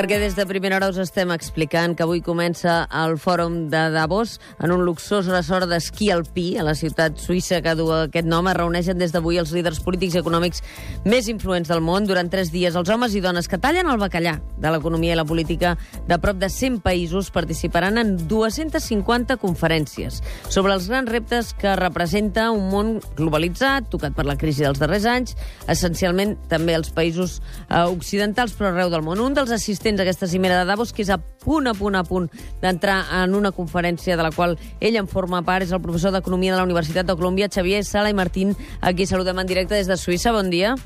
Perquè des de primera hora us estem explicant que avui comença el fòrum de Davos en un luxós ressort d'esquí alpí a la ciutat suïssa que du aquest nom. Es reuneixen des d'avui els líders polítics i econòmics més influents del món. Durant tres dies, els homes i dones que tallen el bacallà de l'economia i la política de prop de 100 països participaran en 250 conferències sobre els grans reptes que representa un món globalitzat, tocat per la crisi dels darrers anys, essencialment també els països eh, occidentals, però arreu del món. Un dels assistents a aquesta cimera de Davos, que és a punt, a punt, a punt d'entrar en una conferència de la qual ell en forma part, és el professor d'Economia de la Universitat de Colòmbia, Xavier Sala i Martín, aquí saludem en directe des de Suïssa. Bon dia.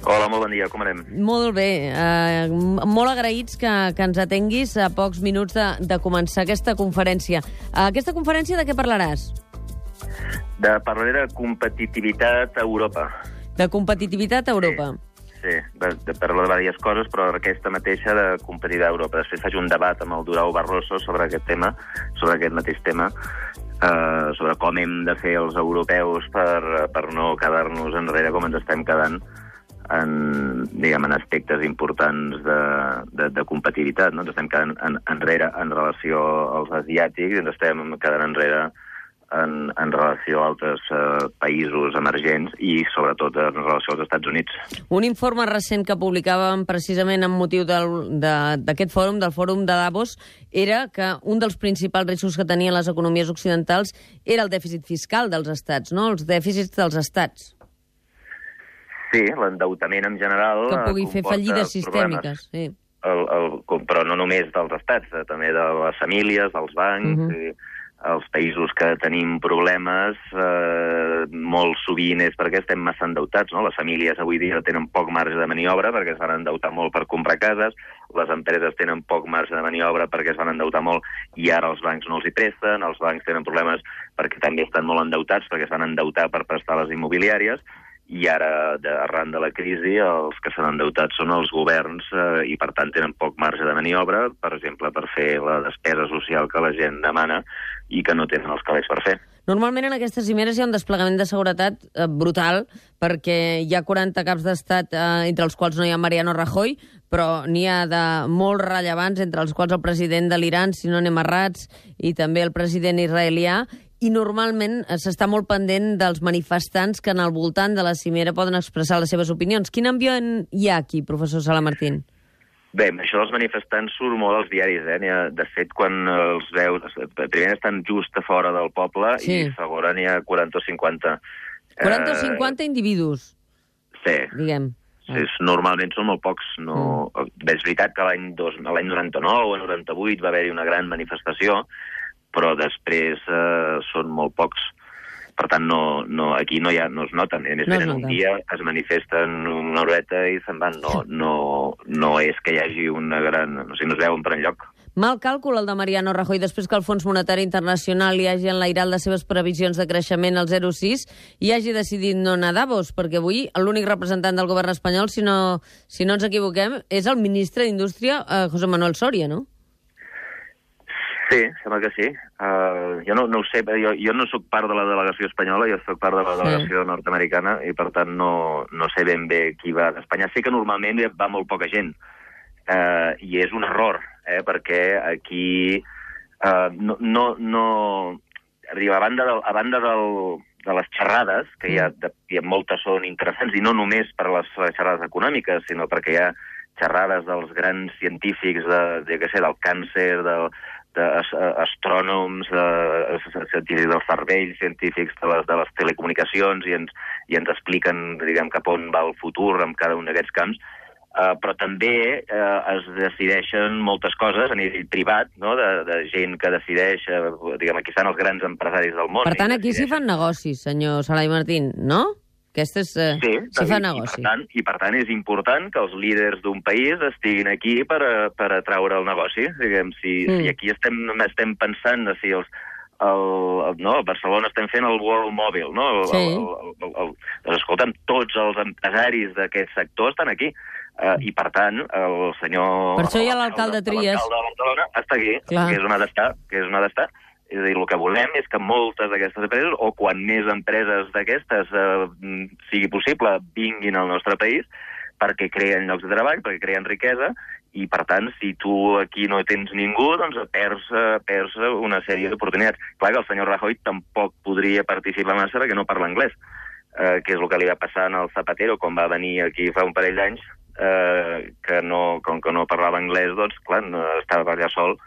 Hola, molt bon dia, com anem? Molt bé, eh, molt agraïts que, que ens atenguis a pocs minuts de, de començar aquesta conferència. Aquesta conferència de què parlaràs? De parlaré de competitivitat a Europa. De competitivitat a Europa. Sí. Sí, de, de parlar de diverses coses, però aquesta mateixa de competir a Europa. Després faig un debat amb el Durau Barroso sobre aquest tema, sobre aquest mateix tema, eh, sobre com hem de fer els europeus per, per no quedar-nos enrere com ens estem quedant en, diguem, en aspectes importants de, de, de competitivitat. No? Ens estem quedant en, enrere en relació als asiàtics i ens estem quedant enrere en, en relació a altres eh, països emergents i, sobretot, en relació als Estats Units. Un informe recent que publicàvem precisament amb motiu d'aquest fòrum, del fòrum de Davos, era que un dels principals riscos que tenien les economies occidentals era el dèficit fiscal dels estats, no? els dèficits dels estats. Sí, l'endeutament en general... Que pugui fer fallides sistèmiques, sí. El, el, però no només dels estats, eh, també de les famílies, dels bancs... Uh -huh. i, els països que tenim problemes eh, molt sovint és perquè estem massa endeutats. No? Les famílies avui dia tenen poc marge de maniobra perquè es van endeutar molt per comprar cases, les empreses tenen poc marge de maniobra perquè es van endeutar molt i ara els bancs no els hi presten, els bancs tenen problemes perquè també estan molt endeutats perquè es van endeutar per prestar les immobiliàries, i ara, de, arran de la crisi, els que s'han endeutat són els governs eh, i, per tant, tenen poc marge de maniobra, per exemple, per fer la despesa social que la gent demana i que no tenen els calés per fer. Normalment en aquestes cimeres hi ha un desplegament de seguretat eh, brutal perquè hi ha 40 caps d'estat eh, entre els quals no hi ha Mariano Rajoy, però n'hi ha de molt rellevants, entre els quals el president de l'Iran, si no anem errats, i també el president israelià, i normalment eh, s'està molt pendent dels manifestants que en el voltant de la cimera poden expressar les seves opinions. Quin ambient hi ha aquí, professor Salamartín? Bé, això dels manifestants surt molt als diaris, eh? De fet, quan els veus... Primer estan just a fora del poble sí. i segon n'hi ha 40 o 50. 40 o 50 eh... individus? Sí. Diguem. Sí, normalment són molt pocs. No... Mm. Bé, és veritat que l'any 99 o 98 va haver-hi una gran manifestació, però després eh, són molt pocs. Per tant, no, no, aquí no, ha, no es noten. A més, no venen un dia, es manifesten una horeta i se'n van. No, no, no és que hi hagi una gran... No sé, no es veuen per enlloc. Mal càlcul el de Mariano Rajoy després que el Fons Monetari Internacional hi hagi enlairat les seves previsions de creixement al 0,6 i hagi decidit no anar a Davos, perquè avui l'únic representant del govern espanyol, si no, si no ens equivoquem, és el ministre d'Indústria, eh, José Manuel Soria, no? Sí, sembla que sí. Uh, jo no, no ho sé, jo, jo no sóc part de la delegació espanyola, jo sóc part de la delegació sí. nord-americana i, per tant, no, no sé ben bé qui va d'Espanya. Sé que normalment va molt poca gent uh, i és un error, eh, perquè aquí uh, no, no, no... Diu, a banda, del, a banda del, de les xerrades, que hi ha, de, hi ha moltes són interessants, i no només per les xerrades econòmiques, sinó perquè hi ha xerrades dels grans científics de, de, de sé, del càncer, del, d'astrònoms, de, científics del cervell, científics de les, de les telecomunicacions, i ens, i ens expliquen diguem, cap on va el futur en cada un d'aquests camps, uh, però també uh, es decideixen moltes coses a nivell privat, no? de, de gent que decideix, uh, diguem, aquí estan els grans empresaris del món. Per tant, aquí s'hi fan negocis, senyor Salai Martín, no? Aquesta és... Uh, sí, si fa negoci. I per, tant, I per tant és important que els líders d'un país estiguin aquí per, a, per atraure el negoci. Diguem, si, mm. si aquí estem, estem pensant si els, el, el, no, a Barcelona estem fent el World Mobile, no? El, sí. el, el, el, el, doncs, escolta'm, tots els empresaris d'aquest sector estan aquí. Uh, I, per tant, el senyor... Per això hi ha l'alcalde Trias. L'alcalde de Barcelona està aquí, Clar. que és on ha d'estar, que és on ha d'estar. És a dir, el que volem és que moltes d'aquestes empreses, o quan més empreses d'aquestes eh, sigui possible, vinguin al nostre país, perquè creen llocs de treball, perquè creen riquesa, i per tant, si tu aquí no tens ningú, doncs perds, eh, perds una sèrie d'oportunitats. Clar que el senyor Rajoy tampoc podria participar massa perquè no parla anglès, eh, que és el que li va passar el Zapatero quan va venir aquí fa un parell d'anys, eh, que no, com que no parlava anglès, doncs, clar, no estava allà sol,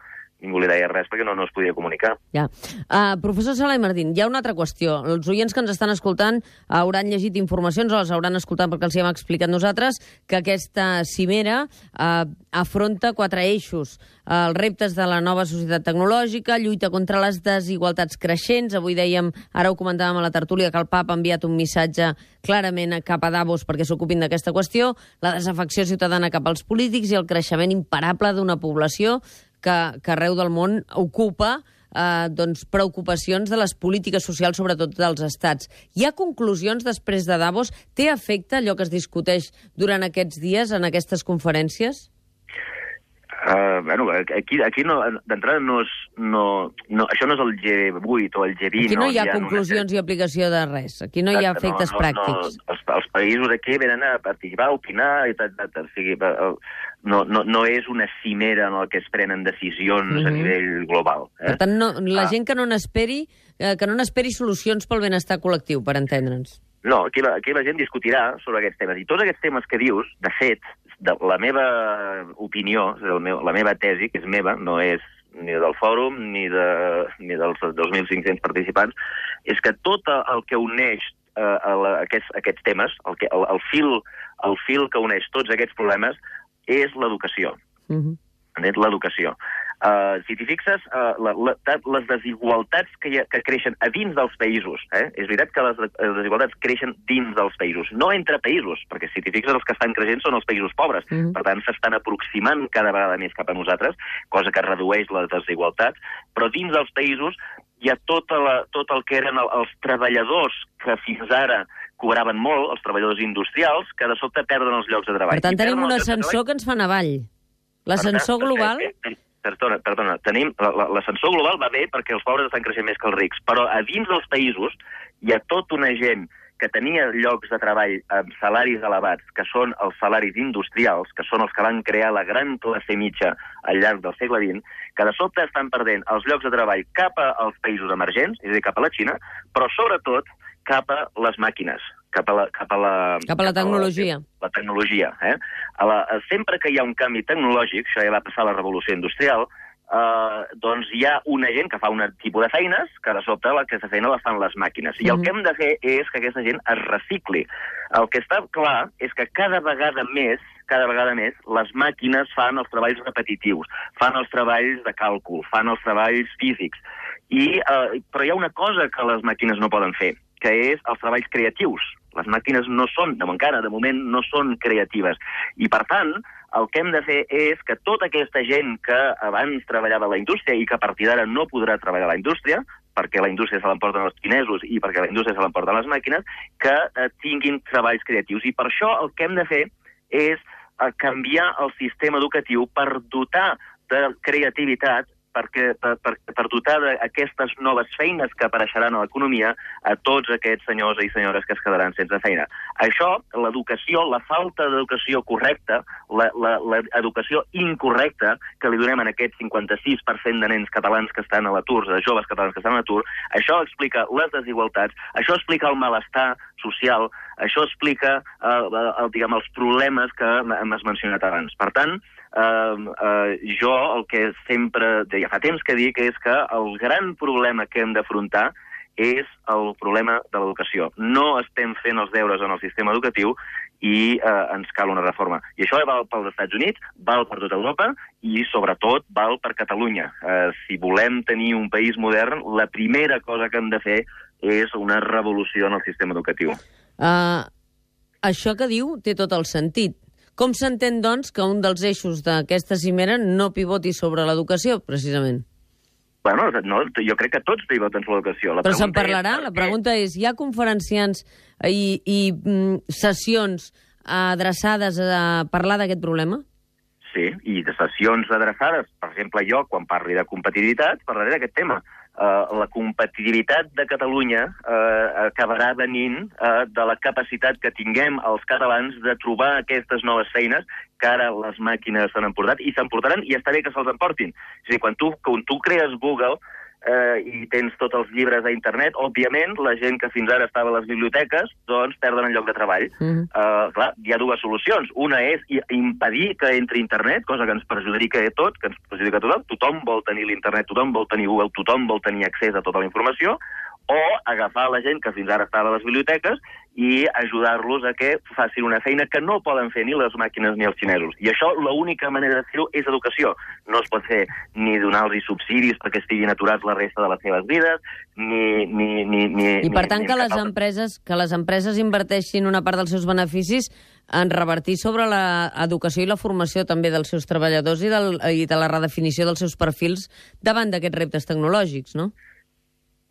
ningú li deia res perquè no, no es podia comunicar. Ja. Uh, professor Sala i Martín, hi ha una altra qüestió. Els oients que ens estan escoltant hauran llegit informacions o les hauran escoltat perquè els hi hem explicat nosaltres que aquesta cimera uh, afronta quatre eixos. Uh, els reptes de la nova societat tecnològica, lluita contra les desigualtats creixents. Avui dèiem, ara ho comentàvem a la tertúlia, que el pap ha enviat un missatge clarament cap a Davos perquè s'ocupin d'aquesta qüestió, la desafecció ciutadana cap als polítics i el creixement imparable d'una població que, que arreu del món ocupa eh, doncs, preocupacions de les polítiques socials, sobretot dels estats. Hi ha conclusions després de Davos? Té efecte allò que es discuteix durant aquests dies en aquestes conferències? Uh, bueno, aquí, aquí no, d'entrada no és... No, no, això no és el G8 o el G20. Aquí no hi ha, ha conclusions una... i aplicació de res. Aquí no hi ha efectes no, no, pràctics. No, els, els països aquí venen a participar, a opinar, i tal, tal, tal. O sigui, no, no, no és una cimera en el que es prenen decisions mm -hmm. a mhm. nivell global. Eh? Per tant, no, la ah. gent que no n'esperi eh, que no n'esperi solucions pel benestar col·lectiu, per entendre'ns. No, aquí la, aquí la gent discutirà sobre aquests temes. I tots aquests temes que dius, de fet, de la meva opinió, el meu, la meva tesi, que és meva, no és ni del fòrum ni, de, ni dels 2.500 participants, és que tot el que uneix eh, a la, aquests, aquests temes, el, que, el, el, fil, el fil que uneix tots aquests problemes, és l'educació. Uh -huh. L'educació. Uh, si t'hi fixes, uh, la, la, les desigualtats que, ha, que creixen a dins dels països, eh? és veritat que les, les desigualtats creixen dins dels països, no entre països, perquè si t'hi fixes els que estan creixent són els països pobres, mm -hmm. per tant s'estan aproximant cada vegada més cap a nosaltres, cosa que redueix les desigualtats, però dins dels països hi ha tota la, tot el que eren el, els treballadors que fins ara cobraven molt, els treballadors industrials, que de sobte perden els llocs de treball. Per tant, tenim un ascensor que ens fa avall. L'ascensor global... Eh, eh, perdona, perdona, tenim, l'ascensor global va bé perquè els pobres estan creixent més que els rics, però a dins dels països hi ha tota una gent que tenia llocs de treball amb salaris elevats, que són els salaris industrials, que són els que van crear la gran classe mitja al llarg del segle XX, que de sobte estan perdent els llocs de treball cap als països emergents, és a dir, cap a la Xina, però sobretot cap a les màquines, cap a la... Cap a la, cap a la tecnologia. A la, la tecnologia. Eh? A la, sempre que hi ha un canvi tecnològic, això ja va passar a la revolució industrial, eh, doncs hi ha una gent que fa un tipus de feines que de sobte la, aquesta feina la fan les màquines. I el que hem de fer és que aquesta gent es recicli. El que està clar és que cada vegada més cada vegada més, les màquines fan els treballs repetitius, fan els treballs de càlcul, fan els treballs físics. I, eh, però hi ha una cosa que les màquines no poden fer, que és els treballs creatius. Les màquines no són, de encara, de moment, no són creatives. I, per tant, el que hem de fer és que tota aquesta gent que abans treballava a la indústria i que a partir d'ara no podrà treballar a la indústria, perquè la indústria se l'emporten els xinesos i perquè la indústria se l'emporten les màquines, que eh, tinguin treballs creatius. I per això el que hem de fer és eh, canviar el sistema educatiu per dotar de creativitat perquè, per, per, per dotar d'aquestes noves feines que apareixeran a l'economia a tots aquests senyors i senyores que es quedaran sense feina. Això, l'educació, la falta d'educació correcta, l'educació incorrecta que li donem en aquest 56% de nens catalans que estan a l'atur, de joves catalans que estan a l'atur, això explica les desigualtats, això explica el malestar social, això explica eh, el, diguem, els problemes que hem mencionat abans. Per tant, eh, eh, jo el que sempre, ja fa temps que dic, és que el gran problema que hem d'afrontar és el problema de l'educació. No estem fent els deures en el sistema educatiu i eh, ens cal una reforma. I això val pels Estats Units, val per tota Europa i, sobretot, val per Catalunya. Eh, si volem tenir un país modern, la primera cosa que hem de fer és una revolució en el sistema educatiu. Uh, això que diu té tot el sentit. Com s'entén, doncs, que un dels eixos d'aquesta cimera no pivoti sobre l'educació, precisament? Bueno, no, jo crec que tots pivoten sobre l'educació. Però se'n parlarà? És... La pregunta és, hi ha conferenciants i, i mm, sessions adreçades a parlar d'aquest problema? Sí, i de sessions adreçades, per exemple, jo, quan parli de competitivitat, parlaré d'aquest tema. Uh, la competitivitat de Catalunya uh, acabarà venint uh, de la capacitat que tinguem els catalans de trobar aquestes noves feines que ara les màquines s'han emportat i s'emportaran i està bé que se'ls emportin. És a dir, quan tu, quan tu crees Google, eh, i tens tots els llibres a internet, òbviament, la gent que fins ara estava a les biblioteques, doncs perden el lloc de treball. Mm -hmm. eh, clar, hi ha dues solucions. Una és impedir que entri internet, cosa que ens perjudica a tot, que ens perjudica a tothom. Tothom vol tenir l'internet, tothom vol tenir Google, tothom vol tenir accés a tota la informació, o agafar la gent que fins ara estava a les biblioteques i ajudar-los a que facin una feina que no poden fer ni les màquines ni els xinesos. I això, l'única manera de fer-ho és educació. No es pot fer ni donar-los subsidis perquè estiguin aturats la resta de les seves vides, ni... ni, ni, ni I per ni, tant ni que les, empreses, que les empreses inverteixin una part dels seus beneficis en revertir sobre l'educació i la formació també dels seus treballadors i, del, i de la redefinició dels seus perfils davant d'aquests reptes tecnològics, no?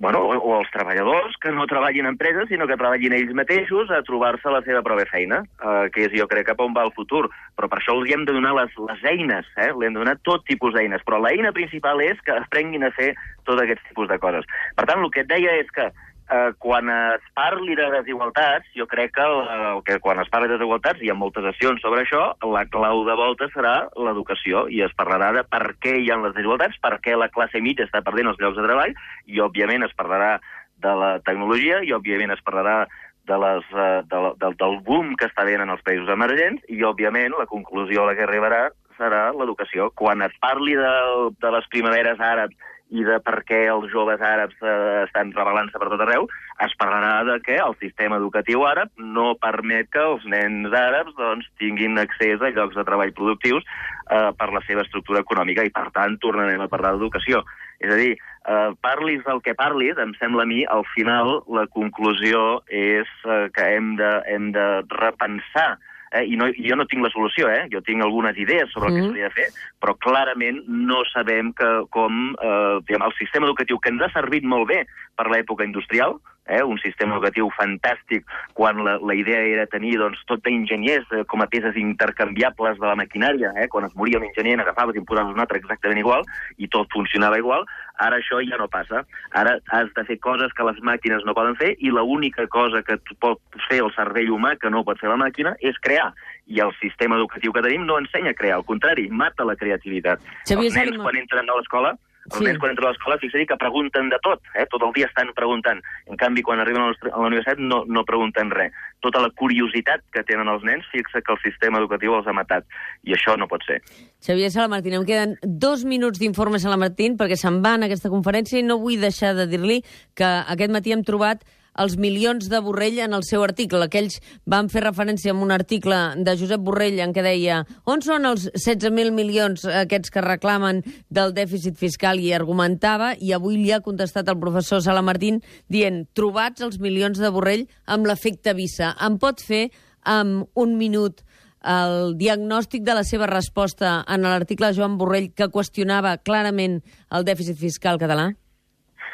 Bueno, o, o els treballadors que no treballin en empreses, sinó que treballin ells mateixos a trobar-se la seva pròpia feina, eh, que és, jo crec, cap on va el futur. Però per això els hem de donar les, les eines, eh? li hem de donar tot tipus d'eines. Però l'eina principal és que aprenguin a fer tots aquests tipus de coses. Per tant, el que et deia és que eh, quan es parli de desigualtats, jo crec que, eh, que quan es parli de desigualtats, hi ha moltes accions sobre això, la clau de volta serà l'educació, i es parlarà de per què hi ha les desigualtats, per què la classe mitja està perdent els llocs de treball, i òbviament es parlarà de la tecnologia, i òbviament es parlarà de les, uh, de, de, del boom que està venint en els països emergents, i òbviament la conclusió a la que arribarà serà l'educació. Quan es parli de, de les primaveres àrabs i de per què els joves àrabs eh, estan rebel·lant-se per tot arreu, es parlarà de que el sistema educatiu àrab no permet que els nens àrabs doncs, tinguin accés a llocs de treball productius eh, per la seva estructura econòmica i, per tant, tornarem a parlar d'educació. És a dir, eh, parlis del que parlis, em sembla a mi, al final la conclusió és eh, que hem de, hem de repensar eh? I no, jo no tinc la solució, eh? jo tinc algunes idees sobre mm. el que s'hauria de fer, però clarament no sabem que, com eh, diguem, el sistema educatiu que ens ha servit molt bé per l'època industrial, eh, un sistema educatiu fantàstic quan la, la idea era tenir doncs, tot d'enginyers eh, com a peces intercanviables de la maquinària, eh, quan es moria un enginyer n'agafaves i en posaves un altre exactament igual i tot funcionava igual, ara això ja no passa. Ara has de fer coses que les màquines no poden fer i l'única cosa que pot fer el cervell humà que no pot fer la màquina és crear i el sistema educatiu que tenim no ensenya a crear, al contrari, mata la creativitat. Xavier Els nens, Salima. quan entren a l'escola, els Sí. nens, quan entren a l'escola, fixa que pregunten de tot, eh? tot el dia estan preguntant. En canvi, quan arriben a la universitat no, no pregunten res. Tota la curiositat que tenen els nens fixa que el sistema educatiu els ha matat. I això no pot ser. Xavier Salamartín, em queden dos minuts d'informe Salamartín perquè se'n va en aquesta conferència i no vull deixar de dir-li que aquest matí hem trobat els milions de Borrell en el seu article. Aquells van fer referència a un article de Josep Borrell en què deia on són els 16.000 milions aquests que reclamen del dèficit fiscal i argumentava, i avui li ha contestat el professor Salamartín dient trobats els milions de Borrell amb l'efecte Visa. Em pot fer amb un minut el diagnòstic de la seva resposta en l'article de Joan Borrell que qüestionava clarament el dèficit fiscal català?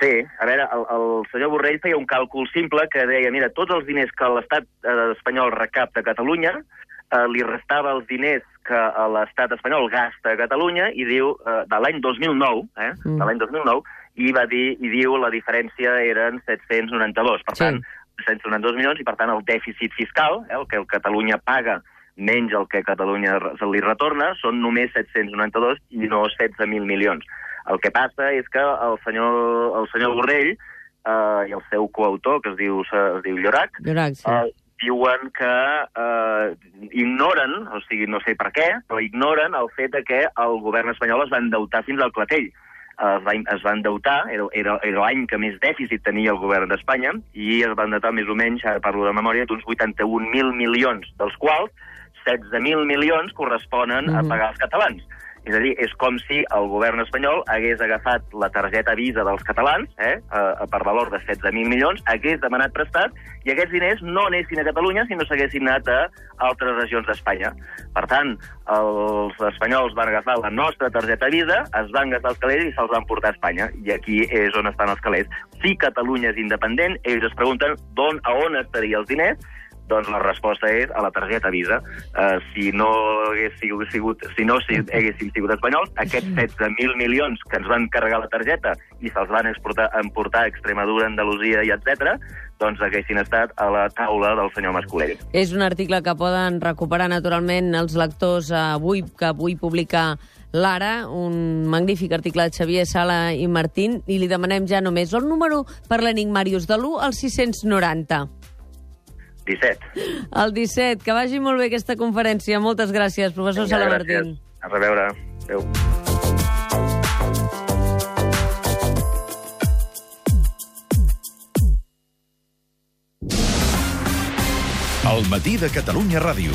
Sí, a veure, el, el senyor Borrell feia un càlcul simple que deia, mira, tots els diners que l'estat eh, espanyol recapta a Catalunya eh, li restava els diners que eh, l'estat espanyol gasta a Catalunya i diu, eh, de l'any 2009, eh, Mm. de l'any 2009, i va dir, i diu la diferència eren 792. Per Sí. tant, 792 milions i, per tant, el dèficit fiscal, eh, el que el Catalunya paga menys el que Catalunya se li retorna, són només 792 i no 16.000 milions. El que passa és que el senyor, el senyor Borrell eh, i el seu coautor, que es diu, es diu Llorac, Llorac, sí. eh, diuen que eh, ignoren, o sigui, no sé per què, però ignoren el fet de que el govern espanyol es va endeutar fins al clatell. Eh, Es va, es va endeutar, era, era, era l'any que més dèficit tenia el govern d'Espanya, i es va endeutar més o menys, ara parlo de memòria, d'uns 81.000 milions, dels quals 16.000 milions corresponen a Mhm. pagar els catalans. És a dir, és com si el govern espanyol hagués agafat la targeta Visa dels catalans, eh, a, per valor de 16.000 milions, hagués demanat prestat, i aquests diners no anessin a Catalunya, sinó s'haguessin anat a altres regions d'Espanya. Per tant, els espanyols van agafar la nostra targeta Visa, es van gastar els calés i se'ls van portar a Espanya. I aquí és on estan els calés. Si Catalunya és independent, ells es pregunten d'on a on estaria els diners, doncs la resposta és a la targeta Visa. Uh, si no hagués sigut, sigut, si no si haguéssim sigut espanyols, aquests 16.000 milions que ens van carregar la targeta i se'ls van exportar, emportar a Extremadura, Andalusia i etc doncs haguessin estat a la taula del senyor Mascolell. És un article que poden recuperar naturalment els lectors avui, que avui publica l'Ara, un magnífic article de Xavier Sala i Martín, i li demanem ja només el número per l'enigmàrius de l'1 al 690. 17. El 17. Que vagi molt bé aquesta conferència. Moltes gràcies, professor Vinga, Sala gràcies. A reveure. Adéu. El matí de Catalunya Ràdio.